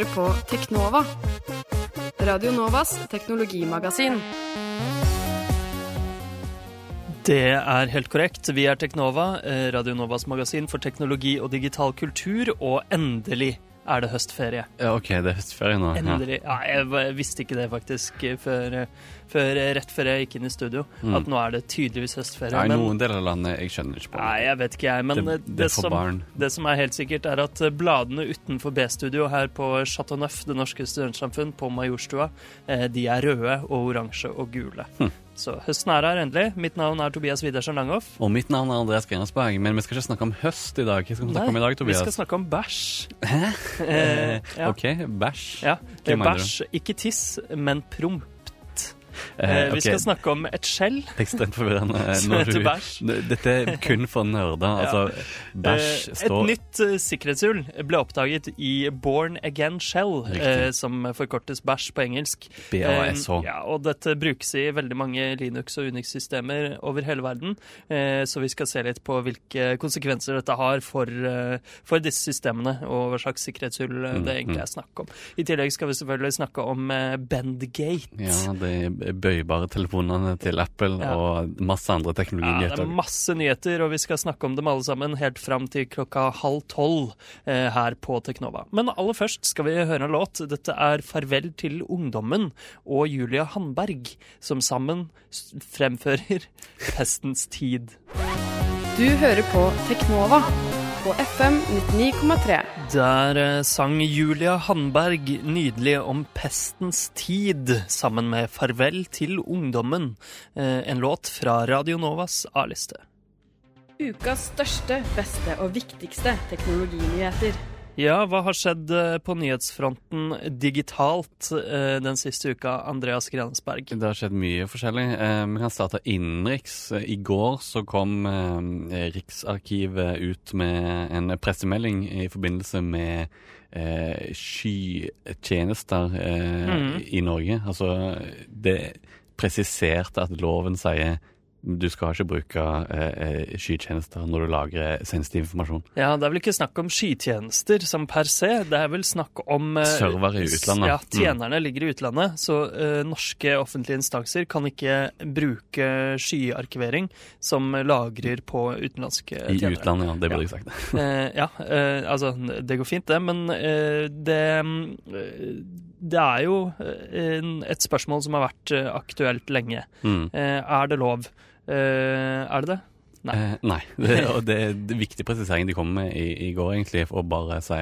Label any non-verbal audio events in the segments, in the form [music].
Hører på Teknova. Radio Novas teknologimagasin. Det er helt korrekt. Vi er Teknova, eh, Radio Novas magasin for teknologi og digital kultur, og endelig er det høstferie. Ja, OK, det er høstferie nå. Ja. Endelig. Ja, jeg visste ikke det faktisk før, før, eh, rett før jeg gikk inn i studio, at nå er det tydeligvis høstferie. Nei, men- noen deler av landet jeg skjønner ikke på. Nei, jeg vet ikke jeg, men Det- eh, det det, som, det som er helt sikkert, er at eh, bladene utenfor B-studio her på Chateau Neuf, Det norske studentsamfunn, på Majorstua, de er røde og oransje og gule. Hm. Så høsten er her endelig. Mitt navn er Tobias Widersen Langhoff. Og mitt navn er Andreas Grensberg, men vi skal ikke snakke om høst i dag. Hva skal vi snakke om i dag, Tobias? vi skal snakke om bæsj. Hæ? Eh, [laughs] ja. OK, bæsj. Ja? Bæsj, ikke tiss, men prompt. Eh, Eh, Vi skal snakke om et skjell Ekstremt forvirrende. som når du-. Dette er kun for nerder. Altså, bæsj Eh, står Et nytt eh, sikkerhetshull ble oppdaget i Born Again Shell, Riktig. eh, som forkortes bæsj på engelsk. BASH. Eh, ja, og dette brukes i veldig mange Linux- og Unix-systemer over hele verden. Eh, så vi skal se litt på hvilke konsekvenser dette har for, eh, for disse systemene, og hva slags sikkerhetshull eh, Mm, det egentlig mm. er snakk om. I tillegg skal vi selvfølgelig snakke om eh, Bendgate. Ja, de bøybare telefonene til Apple Ja. og masse andre Ja, det er masse nyheter, og vi skal snakke om dem alle sammen helt fram til klokka halv tolv eh, her på Teknova. Men aller først skal vi høre en låt. Dette er 'Farvel til ungdommen' og Julia Handberg, som sammen fremfører [laughs] 'Pestens tid'. Du hører på Teknova på FM 99,3. Der eh, sang Julia Handberg nydelig om pestens tid, sammen med 'Farvel til ungdommen', eh, en låt fra Radio Novas A-liste. Ukas største, beste og viktigste teknologinyheter. Ja, hva har skjedd eh, på nyhetsfronten digitalt eh, den siste uka, Andreas Grensberg? Det har skjedd mye forskjellig. Eh, vi kan starte innenriks. I går så kom Riksarkivet ut med en pressemelding i forbindelse med skytjenester Mhm. i Norge. Altså, det presiserte at loven sier du skal ikke bruke eh, eh, skytjenester når du lagrer sensitiv informasjon. Ja, det er vel ikke snakk om skytjenester som per se, det er vel snakk om eh, Server i utlandet. Ja, Mm. tjenerne ligger i utlandet, så eh, norske offentlige instanser kan ikke bruke skyarkivering som lagrer på utenlandske I tjenere. utlandet, ja. Det burde jeg sagt. Eh, ja, eh, altså det går fint det, men det eh, Det er jo eh, et spørsmål som har vært eh, aktuelt lenge. Mm. Eh, er det lov? Er det det? Nei. Eh, nei. [laughs] Det, det er en viktig presisering de kom med i, i går, egentlig, for å bare si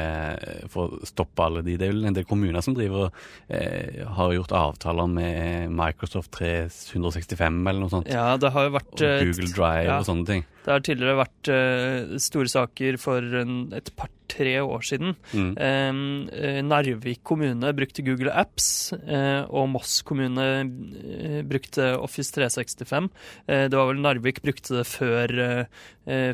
For å stoppe alle de. Det er vel en del kommuner som driver eh, har gjort avtaler med Microsoft 365 eller noe sånt. Ja, det har jo vært Og Google Drive ja. og sånne ting. Det har tidligere vært eh, store saker for en, et par-tre år siden. Mm. Eh, eh, Narvik kommune brukte Google Apps, eh, og Moss kommune brukte Office 365. Eh, det var vel Narvik brukte det før,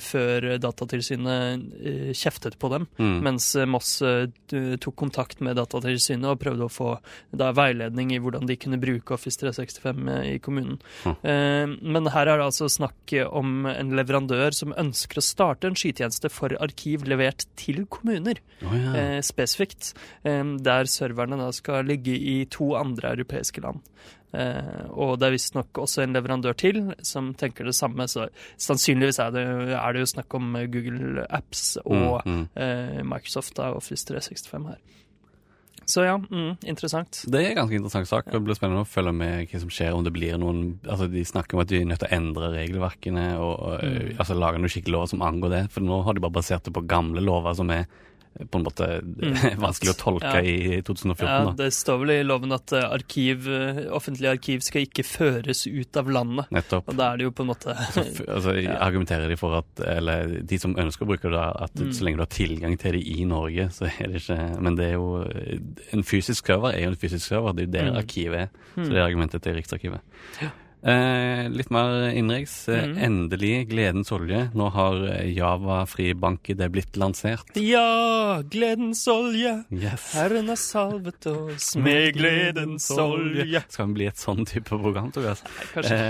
før Datatilsynet kjeftet på dem. Mm. Mens Moss tok kontakt med Datatilsynet og prøvde å få da, veiledning i hvordan de kunne bruke Office 365 i kommunen. Mm. Men her er det altså snakk om en leverandør som ønsker å starte en skytjeneste for arkiv levert til kommuner, oh, ja. eh, spesifikt. Eh, der serverne da skal ligge i to andre europeiske land. Eh, og det er visstnok også en leverandør til som tenker det samme, så sannsynligvis er det, er det jo snakk om Google Apps og Mm, mm. eh, Microsoft da, Office 365 her. Så ja, mm, interessant. Det er en ganske interessant sak. Det blir spennende å følge med hva som skjer, om det blir noen Altså, De snakker om at de er nødt til å endre regelverkene og, og Mm. altså, lage noen skikkelige lover som angår det. For nå har de bare basert det på gamle lover som er på en måte [laughs] vanskelig å tolke Ja. i 2014. Ja. Det står vel i loven at eh, arkiv, eh, offentlige arkiv skal ikke føres ut av landet. Nettopp. Og da er det jo på en måte [laughs] altså, [laughs] Ja. argumenterer de for at Eller de som ønsker å bruke det, at Mm. så lenge du har tilgang til det i Norge, så er det ikke Men det er jo En fysisk server er jo en fysisk server. Det er jo der Mm. arkivet er. Så Mm. det er argumentet til Riksarkivet. Eh, litt mer innenriks. Mm. Endelig gledens olje. Nå har eh, Java-fri bank-ID blitt lansert. Ja, gledens olje, Yes. Herren har salvet oss med gledens olje. Skal vi bli et sånn type program, Tobias? Kanskje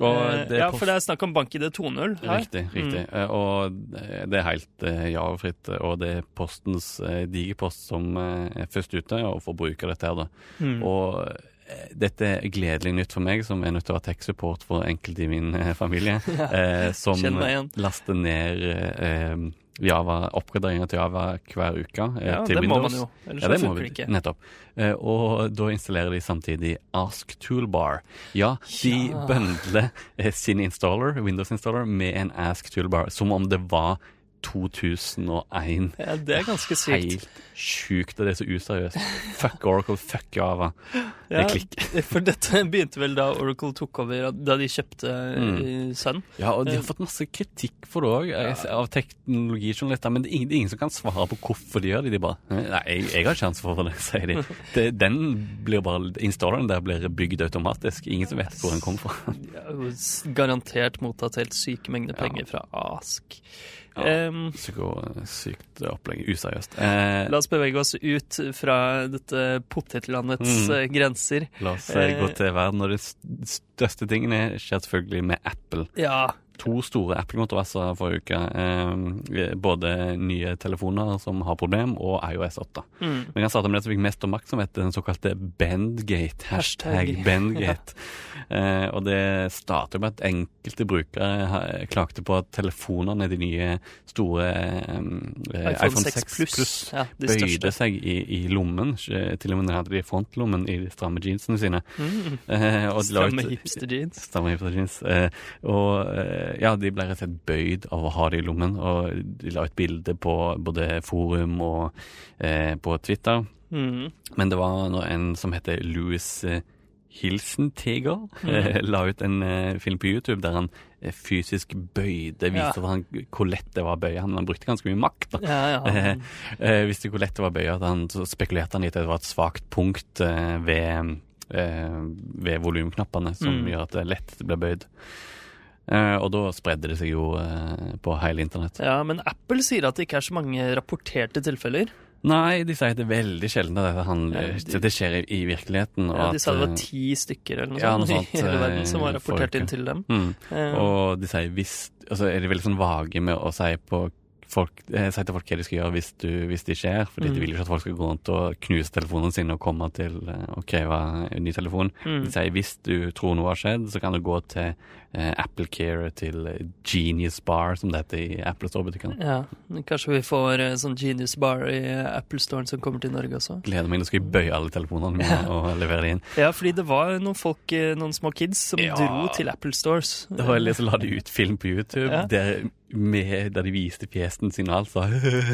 Eh, det ja, for det er snakk om bank-ID 2.0 her. Riktig. riktig. Mm. Og det er helt javafritt. Og det er Postens digerpost som er først ute og får bruke dette her, da. Mm. Og dette er gledelig nytt for meg, som er nødt til å ha tech-support for enkelte i min eh, familie, [laughs] eh, som laster ned eh, Java, oppgraderinger til Java hver uke eh, Ja, til det må man jo. Ellers Ja, det funker det ikke. Nettopp. Eh, og da installerer de samtidig Ask Toolbar. Ja, de Ja. bøndler eh, sin installer, Windows installer, med en Ask Toolbar, som om det var 2001. Ja, det er ganske sykt. Helt sjukt, og det er så useriøst. Fuck Oracle, fuck Java. Ja, Det klikker. For dette begynte vel da Oracle tok over, da de kjøpte Mm. eh, Sun. Ja, og de Eh, har fått masse kritikk for det òg, av teknologijournalister. Men det er, ingen, det er ingen som kan svare på hvorfor de gjør det. De bare Nei, jeg, jeg har ikke ansvar for det, [laughs] sier de. [laughs] Det, den blir bare Installeren der blir bygd automatisk. Ingen som vet hvor den kommer fra. Garantert mottatt helt syke mengder penger fra Ask. Ja. Psyko, sykt opplegg. Useriøst. Eh, la oss bevege oss ut fra dette potetlandets Mm. eh, grenser. la oss eh, gå eh, til verden. Og de største tingene skjer selvfølgelig med Apple. Ja. To store Apple-kontroverser forrige uke. Eh, både nye telefoner som har problem, og iOS 8. Mm. jeg kan starte med det som fikk mest oppmerksomhet, den såkalte Bendgate. Hashtag Bendgate. [laughs] Bendgate. eh, og det startet med at enkelte brukere klagde på at telefonene, de nye store eh, iPhone 6 Plus. Ja, bøyde seg i, i lommen. Til og med hadde de i frontlommen i de stramme jeansene sine. Mm. Eh, Stramme hipster-jeans. Stramme hipster jeans. Eh, og eh, ja, de ble rett og slett bøyd av å ha det i lommen. Og de la ut bilde på både forum og eh, på Twitter. Mm. Men det var når en som heter Louis eh, Hilsenteger, mm. [laughs] la ut en eh, film på YouTube der han eh, fysisk bøyde, viste Ja. han, hvor lett det var å bøye. Han, han brukte ganske mye makt. da. Ja, ja. [laughs] Eh, eh, visste hvor lett det var å bøye, han, så spekulerte han i at det var et svakt punkt eh, ved, eh, volumknappene som Mm. gjør at det lett blir bøyd. Eh, og da spredde det seg jo eh, på hele internett. ja, men Apple sier at det ikke er så mange rapporterte tilfeller. Nei, de sier at det er veldig sjelden at dette handler, Ja, de- det skjer i, i virkeligheten. og Ja, de at, sa det eh, var ti stykker eller noe ja, sånt, i hele verden som var eh, rapportert folk. inn til dem. Mm. Eh, Og de sier hvis Altså er de veldig sånn vage med å si på folk, eh, si til folk hva de skal gjøre hvis, du, hvis det skjer. Fordi Mm. de vil jo ikke at folk skal gå rundt og knuse telefonene sine og komme til Og å kreve en ny telefon. Mm. De sier hvis du tror noe har skjedd, så kan du gå til eh, Apple Care, til eh, Genius Bar, som det heter i Apple Store-butikkene. ja, kanskje vi får eh, sånn Genius Bar i Apple Storen som kommer til Norge også. Gleder meg, nå skal jeg bøye alle telefonene mine og levere det inn. Ja, fordi det var noen folk, eh, noen små kids, som Ja. dro til Apple Stores. Det var litt så la de ut film på YouTube Ja. der, med, der de viste fjesene sine altså.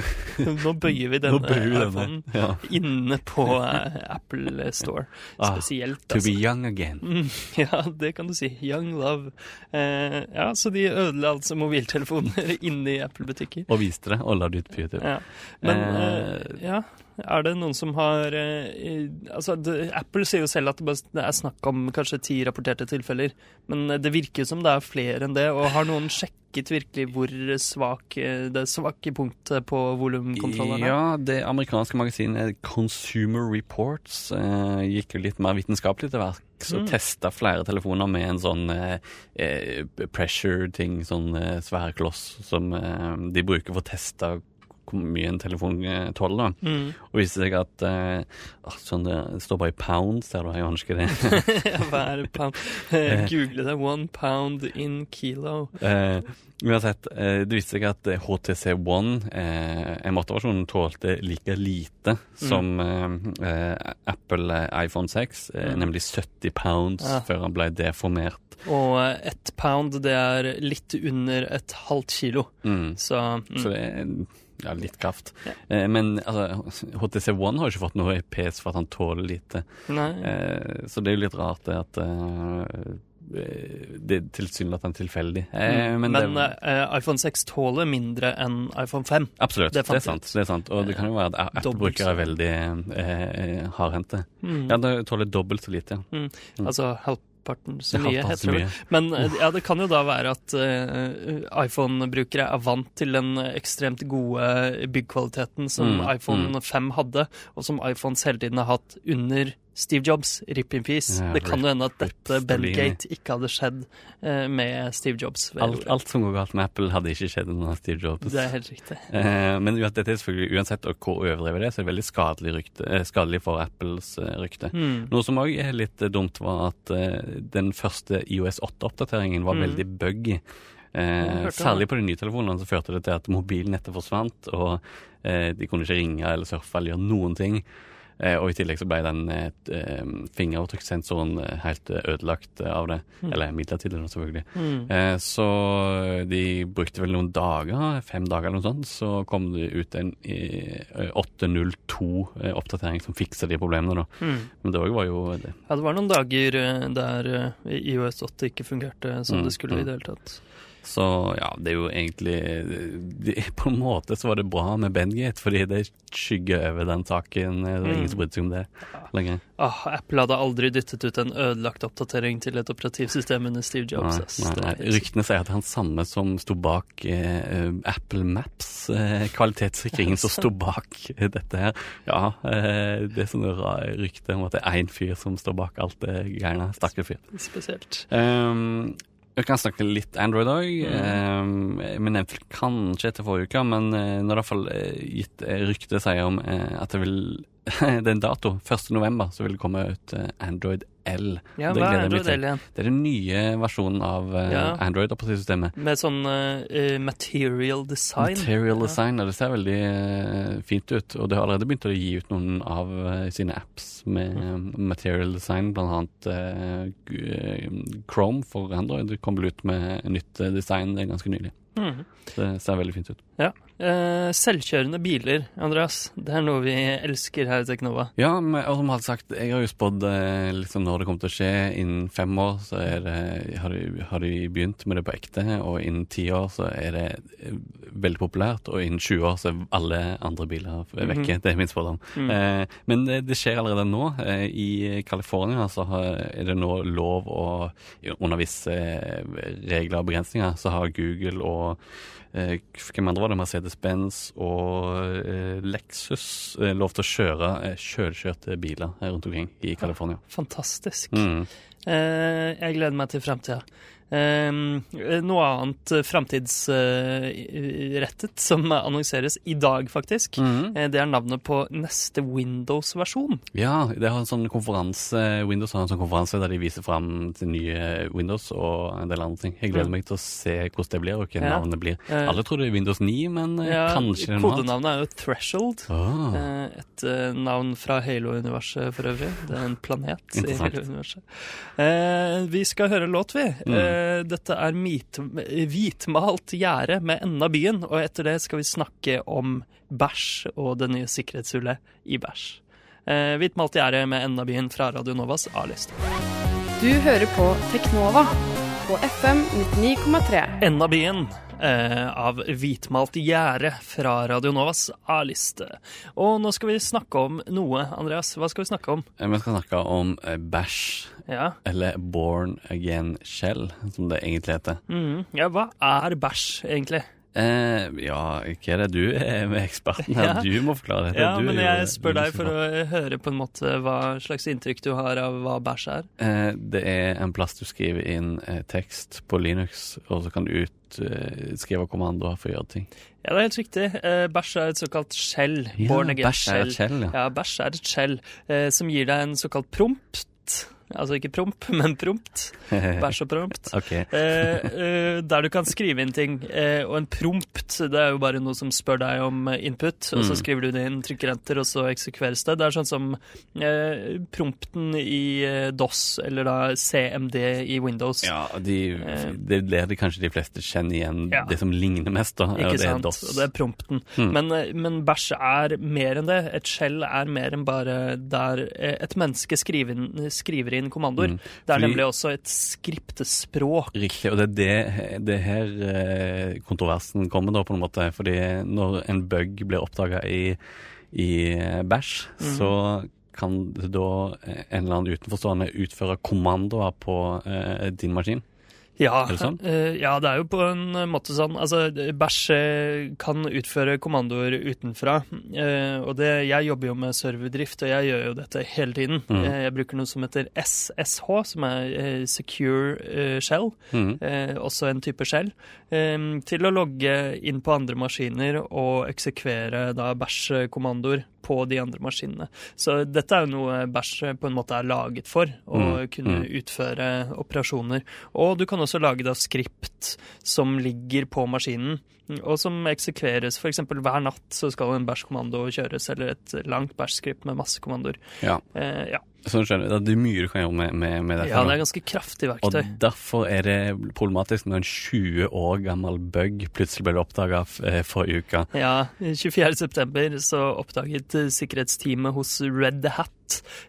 [laughs] Nå bøyer vi denne bøyer vi denne. Ja. inne på eh, Apple Store. Ah, to To be altså. young again. Mm, [laughs] ja, det kan du si. Young love. Eh, ja, så de ødela altså mobiltelefoner [laughs] inne i Apple-butikker. Og viste det, og la det ut på YouTube. Ja. Men Eh, eh, ja, er det noen som har eh, Altså, Apple sier jo selv at det, bare, er snakk om kanskje ti rapporterte tilfeller, men eh, det virker som det er flere enn det. Og har noen sjekket virkelig hvor svak eh, det svake punktet på volumkontrollene? Ja, det amerikanske magasinet Consumer Reports gikk jo litt mer vitenskapelig til verks og Mm. testa flere telefoner med en sånn eh, pressure-ting, sånn eh, svær kloss som eh, de bruker for å teste hvor mye en telefon eh, tåler. Mm. Og viste seg at uh, sånn det, det står bare i pounds der, da. Jeg aner ikke det. [laughs] Hva er pound? Eh, Google det. One pound in kilo. Uh, uansett, det viste seg at HTC One, uh, M8-versjonen, tålte like lite som eh, eh, Apple iPhone 6, eh, Mm. nemlig 70 pounds Ja. før han ble deformert. Og ett pound, det er litt under et halvt kilo. Mm. Så, mm. Så det er ja, litt kraft. Ja. Eh, men altså, HTC One har jo ikke fått noe pes for at han tåler lite. Eh, så det er jo litt rart det at eh, det er tilsynelatende tilfeldig. Eh, Mm. men Men, det, eh, iPhone 6 tåler mindre enn iPhone 5. Absolutt, Det det, er sant. Det er sant. Og det kan jo være at Dobbelt Apple-brukere er veldig eh, hardhendte. Mm. Ja, det tåler dobbelt så lite. ja. Mm. Altså halvparten så mye, heter det. mye. Men eh, ja, det kan jo da være at uh, iPhone-brukere er vant til den ekstremt gode byggkvaliteten som Mm, iPhone 5 hadde, og som iPhones hele tiden har hatt under Steve Jobs, rip in peace. Ja, det kan jo hende at dette. Bellgate ikke hadde skjedd eh, med Steve Jobs. Alt, alt som går galt med Apple, hadde ikke skjedd under Steve Jobs. Det er helt riktig. Eh, men uansett, dette er selvfølgelig uansett hvor overdrevet det er, så er det veldig skadelig, rykte, eh, skadelig for Apples rykte. Mm. Noe som òg er litt dumt, var at den første IOS 8-oppdateringen var Mm. veldig buggy. Eh, særlig på de nye telefonene så førte det til at mobilnettet forsvant, og eh, de kunne ikke ringe eller surfe eller gjøre noen ting. Eh, og i tillegg så ble den eh, eh, fingeravtrykkssensoren eh, helt ødelagt av det. Mm. Eller midlertidig, selvfølgelig. Mm. Eh, så de brukte vel noen dager, fem dager eller noe sånt, så kom det ut en eh, 802-oppdatering som fiksa de problemene, da. Mm. Men det òg var jo det. Ja, det var noen dager der eh, IOS 8 ikke fungerte som Mm, det skulle mm. i det hele tatt. Så ja, det er jo egentlig det, På en måte så var det bra med Bendgate, fordi det skygger over den saken. Det var Mm. ingen som brydde seg om det lenger. Ah, Apple hadde aldri dyttet ut en ødelagt oppdatering til et operativsystem under Steve Jobs. Nei, nei, nei. Ryktene sier at han samme som sto bak eh, Apple Maps, eh, kvalitetssikringen som sto [laughs] bak dette her. Ja, eh, det er sånne rykter om at det er én fyr som står bak alt det greiene. Stakkars fyr. Spesielt. Um, jeg kan snakke litt Android òg. Mm. Eh, vi nevnte kanskje etter forrige uke, men eh, nå er det iallfall uh, gitt uh, rykte sier om eh, at det vil [laughs] Det er en dato. 1. november så vil det komme ut uh, Android L. Ja, Det hva er Android. L igjen? Det er den nye versjonen av uh, Ja. Android-operativsystemet. Med sånn uh, material design. Material design, ja. det ser veldig uh, fint ut. Og det har allerede begynt å gi ut noen av sine apps med mm. material design, blant annet Chrome for Android. Det kom vel ut med nytt design ganske nylig. Mhm. Det ser veldig fint ut. Ja. Eh, selvkjørende biler, Andreas. Det er noe vi elsker her i Teknova. Ja, men og som jeg sagt, jeg har jo spådd eh, liksom når det kommer til å skje. Innen fem år så det, har, de, har de begynt med det på ekte, og innen ti år så er det eh, veldig populært, og innen 20 år så er alle andre biler vekke. Mhm. Det er min spådom. Mm. Eh, men det, det skjer allerede nå. Eh, I California så har, er det nå lov å Under visse regler og begrensninger så har Google og eh, hvem andre var det? Mercedes-Benz og eh, Lexus eh, lov til å kjøre kjølkjørte biler rundt omkring i California. Fantastisk. Mm. Eh, jeg gleder meg til framtida. Eh, noe annet framtidsrettet som annonseres i dag, faktisk. Mm -hmm. det er navnet på neste Windows-versjon. Ja, det har en sånn konferanse, Windows har en sånn konferanse der de viser fram til nye Windows og en del andre ting. Jeg gleder Mm. meg til å se hvordan det blir, og hva Ja. navnet blir. Eh, Alle tror det er Windows 9, men eh, ja, kanskje det er noe annet. Kodenavnet er jo Threshold. Ah. Et eh, navn fra Halo-universet for øvrig. Det er en planet i Halo-universet. Eh, vi skal høre låt, vi. Mm. Eh, dette er mit, hvitmalt gjerde med enden av byen, og etter det skal vi snakke om bæsj og det nye sikkerhetshullet i bæsj. Eh, hvitmalt gjerde med enden av byen fra Radio Novas A-liste. Du hører på Teknova på FM 99,3. Enden av byen av hvitmalt gjerde fra Radio Novas A-liste. Og nå skal vi snakke om noe, Andreas. Hva skal vi snakke om? Eh, Vi skal snakke om eh, bæsj, Ja, eller Born Again Shell, som det egentlig heter. Mm. ja hva er bæsj, egentlig? Eh, ja, hva er det du er med eksperten her? [laughs] Ja. Du må forklare dette. Ja, du men jeg spør deg for å høre på en måte hva slags inntrykk du har av hva bæsj er. Eh, det er en plass du skriver inn eh, tekst på Linux, og så kan du ut, eh, skrive kommandoer for å gjøre ting. Ja, det er helt riktig. Eh, bæsj er et såkalt skjell. Ja, bæsj er et skjell, ja. Ja, bæsj er et skjell eh, som gir deg en såkalt prompt. Altså ikke promp, [laughs] men prompt. Bæsj og prompt. [laughs] okay. Eh, eh, der du kan skrive inn ting. Eh, og en prompt det er jo bare noe som spør deg om input, og så Mm. skriver du det inn, trykker enter, og så eksekveres det. Det er sånn som eh, prompten i eh, DOS, eller da CMD i Windows. Ja, de, Eh. det er det kanskje de fleste kjenner igjen Ja. det som ligner mest, da. Ikke det sant? DOS. Og det er prompten. Mm. Men, men bæsj er mer enn det. Et skjell er mer enn bare der et menneske skriver skriver inn kommandoer. Mm. Det er Fordi- nemlig også et skriptespråk. Riktig, og det er det, det er her eh, kontroversen kommer, da, på en måte. Fordi når en bug blir oppdaga i, i eh, bæsj, Mhm. så kan da eh, en eller annen utenforstående utføre kommandoer på eh, din maskin. Ja, sånn? ja, det er jo på en måte sånn. Altså, bæsj eh, kan utføre kommandoer utenfra. eh, og det, jeg jobber jo med serverdrift, og jeg gjør jo dette hele tiden. Mm. Jeg bruker noe som heter SSH, som er Secure Shell. Eh, også en type skjell, til å logge inn på andre maskiner og eksekvere da bæsj-kommandoer på de andre maskinene. Så dette er jo noe bæsj på en måte er laget for, å Mm, kunne mm. utføre operasjoner. Og du kan også lage da skript som ligger på maskinen, og som eksekveres. F.eks. hver natt så skal en bæsj-kommando kjøres, eller et langt bæsj-skript med masse kommandoer. Ja. Eh, ja. Sånn skjønner jeg, Det er mye du kan gjøre med, med, med dette. ja, det er ganske kraftig verktøy. Og derfor er det problematisk når en 20 år gammel bug plutselig ble oppdaga forrige uke. Ja, 24.9 så oppdaget eh, sikkerhetsteamet hos Red Hat,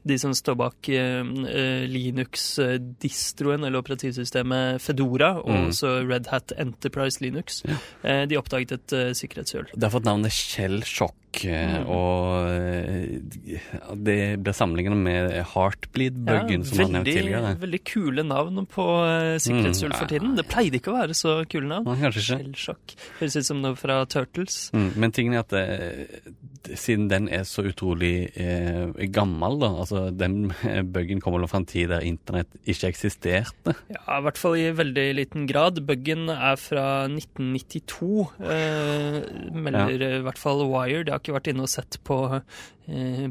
de som står bak eh, eh, Linux-distroen eller operativsystemet Fedora, og Mm. også Red Hat Enterprise Linux. Eh, de oppdaget et eh, sikkerhetshull. Det har fått navnet Shell Shock, eh, Mm. og eh, det ble sammenlignet med Heartbleed-buggen som var nevnt veldig, tidligere. veldig kule navn på eh, sikkerhetshull Mm, for tiden. Det pleide ikke å være så kule navn. Nei, kanskje ikke. Shellshock. Høres ut som noe fra Turtles. Mm, men tingen er at det, siden den er så utrolig eh, gammel, da, altså den buggen kommer fra en tid der internett ikke eksisterte. Ja, i hvert fall i veldig liten grad. Buggen er fra 1992, eh, melder i hvert fall Wired. Jeg har ikke vært inne og sett på,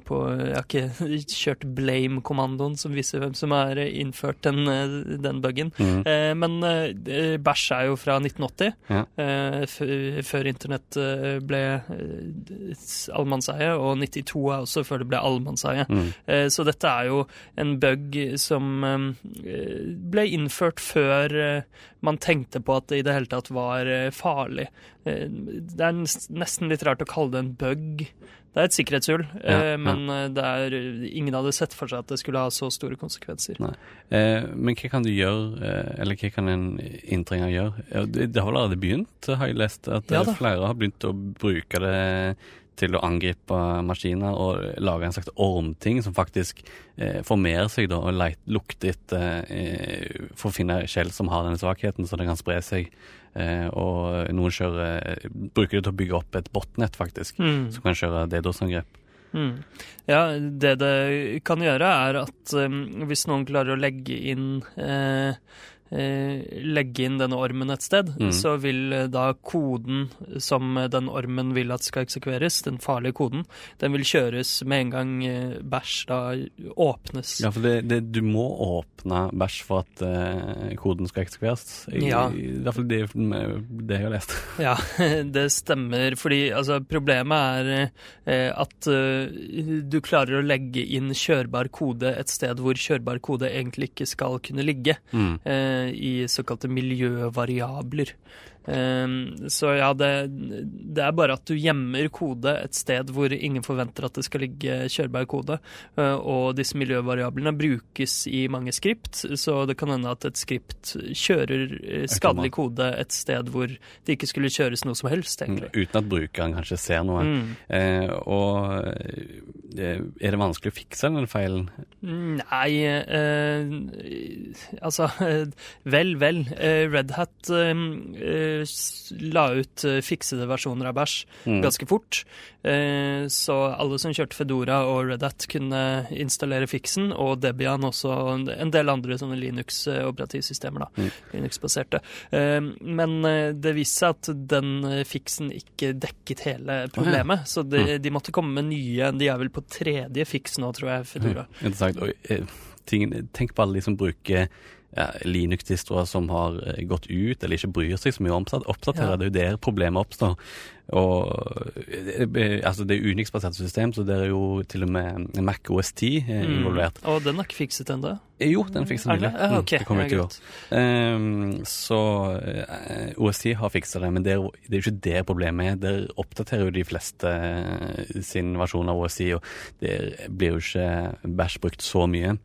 på Jeg har ikke [laughs] kjørt blame-kommandoen som viser hvem som har innført den, eh, den buggen. Mm. Eh, men eh, bæsj er jo fra 1980, Ja. eh, før internett eh, ble eh, allemannseie, og 92 er også før det ble allemannseie. Mm. Eh, Så dette er jo en bug som eh, ble innført før eh, man tenkte på at det i det hele tatt var eh, farlig. Eh, Det er nesten litt rart å kalle det en bug. Det er et sikkerhetshull, Ja, eh, ja. men eh, det er, ingen hadde sett for seg at det skulle ha så store konsekvenser. Eh, men hva kan du gjøre, eh, eller hva kan en inntrenger gjøre? Det, det har vel allerede begynt, har jeg lest, at Ja eh, flere har begynt å bruke det til å angripe maskiner og lage en slags ormting som faktisk eh, formerer seg da, og leit, lukter etter eh, for å finne skjell som har denne svakheten, så det kan spre seg. Eh, og noen kjører, bruker det til å bygge opp et botnett, faktisk, Mm. som kan kjøre DDoS-angrep. Mm. Ja, det det kan gjøre, er at um, hvis noen klarer å legge inn eh, eh, legge inn denne ormen et sted, Mm. så vil eh, da koden som eh, den ormen vil at skal eksekveres, den farlige koden, den vil kjøres med en gang eh, bæsj da åpnes. Ja, for det, det, du må åpne bæsj for at uh, koden skal eksekveres. I, Ja. I hvert fall det, det jeg har lest. [laughs] Ja, det stemmer. Fordi altså, problemet er uh, at uh, du klarer å legge inn kjørbar kode et sted hvor kjørbar kode egentlig ikke skal kunne ligge, Mm. eh, i såkalte miljøvariabler. Eh, så ja, det, det er bare at du gjemmer kode et sted hvor ingen forventer at det skal ligge kjørbar kode. Eh, og disse miljøvariablene brukes i mange skript, så det kan hende at et skript kjører eh, skadelig kode et sted hvor det ikke skulle kjøres noe som helst, egentlig. Uten at brukeren kanskje ser noe. Mm. Eh, og eh, er det vanskelig å fikse den feilen? Nei eh, Altså, [laughs] vel, vel. Red Hat eh, la ut eh, fiksede versjoner av bæsj Mm. ganske fort. Eh, så alle som kjørte Fedora og Red Hat kunne installere fiksen, og Debian også, og en del andre sånne Linux-operativsystemer, da. Mm. Linux-baserte. Eh, men det viste seg at den fiksen ikke dekket hele problemet, så de, Mm. de måtte komme med nye. De er vel på tredje fiks nå, tror jeg, Fedora. Interessant. Og, tingen, tenk på alle de som bruker ja, Linux-distroer som har eh, gått ut, eller ikke bryr seg så mye om oppsat- oppdatere. Ja. Det er jo der problemet oppstår. Og eh, altså Det er Unix-basert system, så det er jo til og med Mac OS 10 eh, Mm. involvert. Og den er ikke fikset ennå? Jo, den fikser den nylig. Ah, okay. Mm, det kommer ut i greit. Ehm, så uh, OS10 har fiksa det, men det er, det er jo ikke der problemet er. Der oppdaterer jo de fleste sin versjon av OS10, og det blir jo ikke bæsj brukt så mye.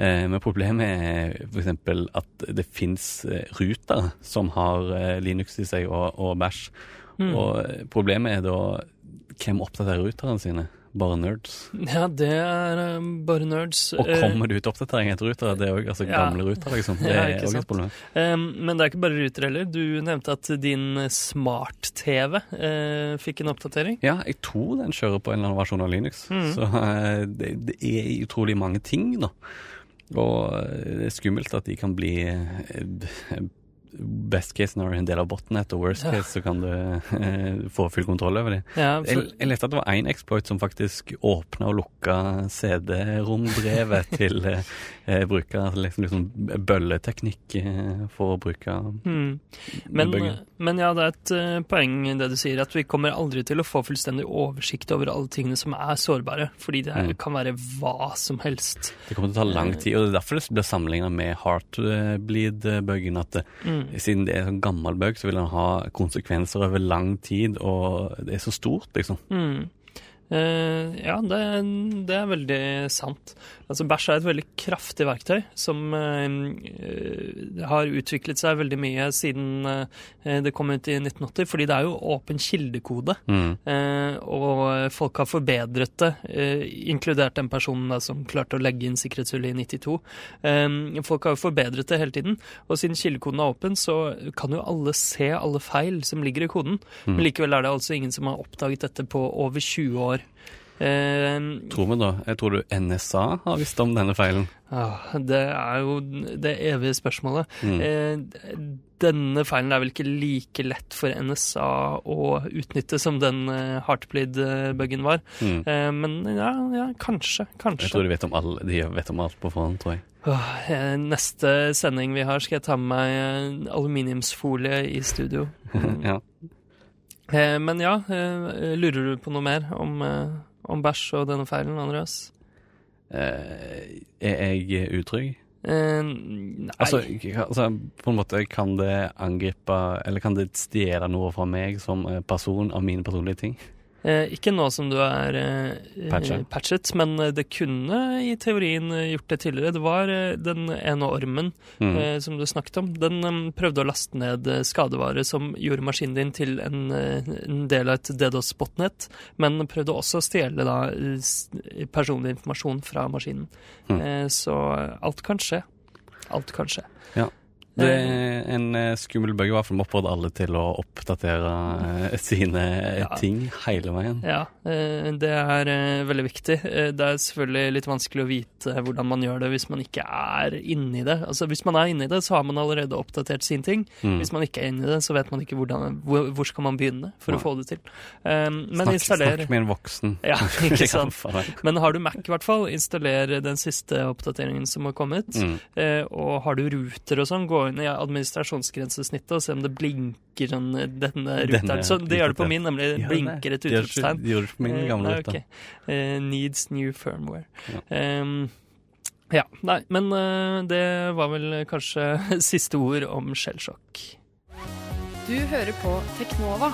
Eh, men problemet er f.eks. at det fins ruter som har eh, Linux i seg og, og bæsj. Mm. Og eh, problemet er da hvem oppdaterer ruterne sine? bare nerds. [laughs] Ja, det er um, bare nerds. Og Eh, kommer det ut oppdateringer etter ruter? Det er òg altså Ja. gamle ruter, liksom. [laughs] Det Ja, er òg et problem. Um, men det er ikke bare ruter heller. Du nevnte at din smart-TV uh, fikk en oppdatering. Ja, jeg tror den kjører på en eller annen versjon av Linux. Mm. Så uh, det, det er utrolig mange ting, da. Og eh, det er skummelt at de kan bli eh, Best case når du er en del av botnet, og worst Ja. case så kan du eh, få full kontroll over dem. Ja, Jeg, jeg leste at det var én exploit som faktisk åpna og lukka CD-rombrevet [laughs] til eh, bruke. Liksom, liksom bølleteknikk eh, for å bruke mm. men, men ja, det er et uh, poeng det du sier, at vi kommer aldri til å få fullstendig oversikt over alle tingene som er sårbare. Fordi det Mm. kan være hva som helst. Det kommer til å ta lang tid, og det er derfor det blir sammenligna med Heartbleed-buggen. At det, Mm. siden det er en sånn gammel bøk, så vil den ha konsekvenser over lang tid, og det er så stort, liksom. Mm. Eh, ja, det, det er veldig sant. Altså, Bæsj er et veldig kraftig verktøy som eh, har utviklet seg veldig mye siden uh, det kom ut i 1980, fordi det er jo åpen kildekode. Mm. Og folk har forbedret det, inkludert den personen da, som klarte å legge inn sikkerhetshullet i 92. Eh, folk har jo forbedret det hele tiden, og siden kildekoden er åpen, så kan jo alle se alle feil som ligger i koden. Mm. Men likevel er det altså ingen som har oppdaget dette på over 20 år. Eh, Tror vi da, jeg tror du NSA har visst om denne feilen. ah, det er jo det evige spørsmålet. Mm. Eh, denne feilen er vel ikke like lett for NSA å utnytte som den eh, Heartbleed-bugen var. Mm. Eh, men ja, ja, kanskje. Kanskje. Jeg tror de vet om, alle, de vet om alt på forhånd, tror jeg. Eh, neste sending vi har, skal jeg ta med meg aluminiumsfolie i studio. [laughs] ja. Eh, men ja, eh, lurer du på noe mer om, eh, om bæsj og denne feilen, Andreas? Eh, er jeg utrygg? Eh, nei. Altså, altså, på en måte kan det angripe Eller kan det stjele noe fra meg som person av mine personlige ting? Eh, ikke nå som du er eh, Patchet. patchet, men eh, det kunne i teorien eh, gjort det tidligere. Det var eh, den ene ormen Mm. eh, som du snakket om. Den um, prøvde å laste ned eh, skadevare som gjorde maskinen din til en, eh, en del av et DDoS-botnett, men prøvde også å stjele da, eh, personlig informasjon fra maskinen. Mm. Eh, så alt kan skje. Alt kan skje. Det er en eh, skummel bug, i hvert fall. med oppfordre alle til å oppdatere eh, sine eh, Ja. ting hele veien. Ja, det er veldig viktig. Det er selvfølgelig litt vanskelig å vite hvordan man gjør det hvis man ikke er inni det. Altså Hvis man er inni det, så har man allerede oppdatert sin ting. Mm. Hvis man ikke er inni det, så vet man ikke hvordan, hvor, hvor skal man begynne for Ja. å få det til. Men Snakk, snakk med en voksen. Ja, [laughs] ikke sant. Men har du Mac, i hvert fall, installer den siste oppdateringen som har kommet. Mm. Og har du ruter og sånn, gå inn i administrasjonsgrensesnittet og se om det blinker eh, denne ruteren. Så det gjør det på min, nemlig ja, blinker et Det utropstegn. det gjør det på min Eh, gamle nei, okay. ok. Eh, needs new firmware. Ja. Um, ja, nei, men uh, det var vel kanskje [laughs] siste ord om skjellsjokk. Du hører på Teknova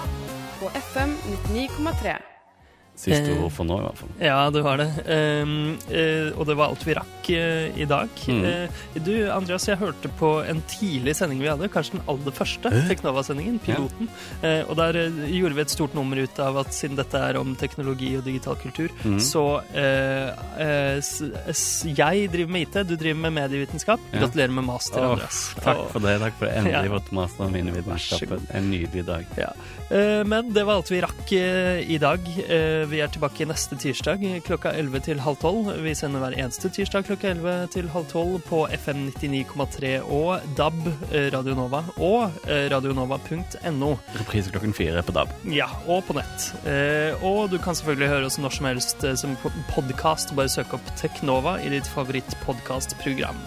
på FM 99,3. Siste Eh. ord for nå, i hvert fall. Ja, du har det. Um, uh, og det var alt vi rakk uh, i dag. Mm. Uh, du, Andreas, jeg hørte på en tidlig sending vi hadde, kanskje den aller første? Teknova-sendingen, piloten. Eh, og der gjorde vi et stort nummer ut av at siden dette er om teknologi og digital kultur, mm. så jeg driver med IT, du driver med medievitenskap. Ja. Gratulerer med master, oh, Andreas. Takk for det. Takk for det. Endelig [laughs] Ja. fått master av mine Vær så. En nydelig dag. Eh, Men det var alt vi rakk i dag. Eh, Vi er tilbake neste tirsdag klokka 11 til halv 12. Vi sender hver eneste tirsdag klokka 11 til halv 12 på FM 99,3 og DAB eh, Radio Nova og eh, radionova.no. Reprise klokken fire på DAB. Ja, og på nett. Eh, Og du kan selvfølgelig høre oss når som helst som podkast. Bare søk opp Teknova i ditt favorittpodkastprogram.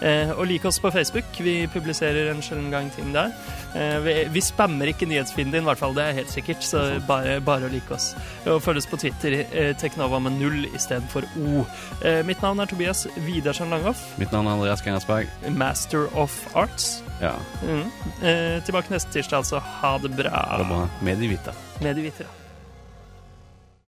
Eh, og lik oss på Facebook. Vi publiserer en sjelden gang ting der. Eh, vi, vi spammer ikke nyhetsfeeden din, i hvert fall. Det er helt sikkert. Så bare, bare å like oss. Og følg oss på Twitter. Eh, Teknova med null istedenfor O. Eh, mitt navn er Tobias Widersen Langhoff. Mitt navn er Andreas Grenasberg. Master of Arts. Ja, Mm. Tilbake neste tirsdag, altså. Ha det bra. det Med de hvite, Medievitere.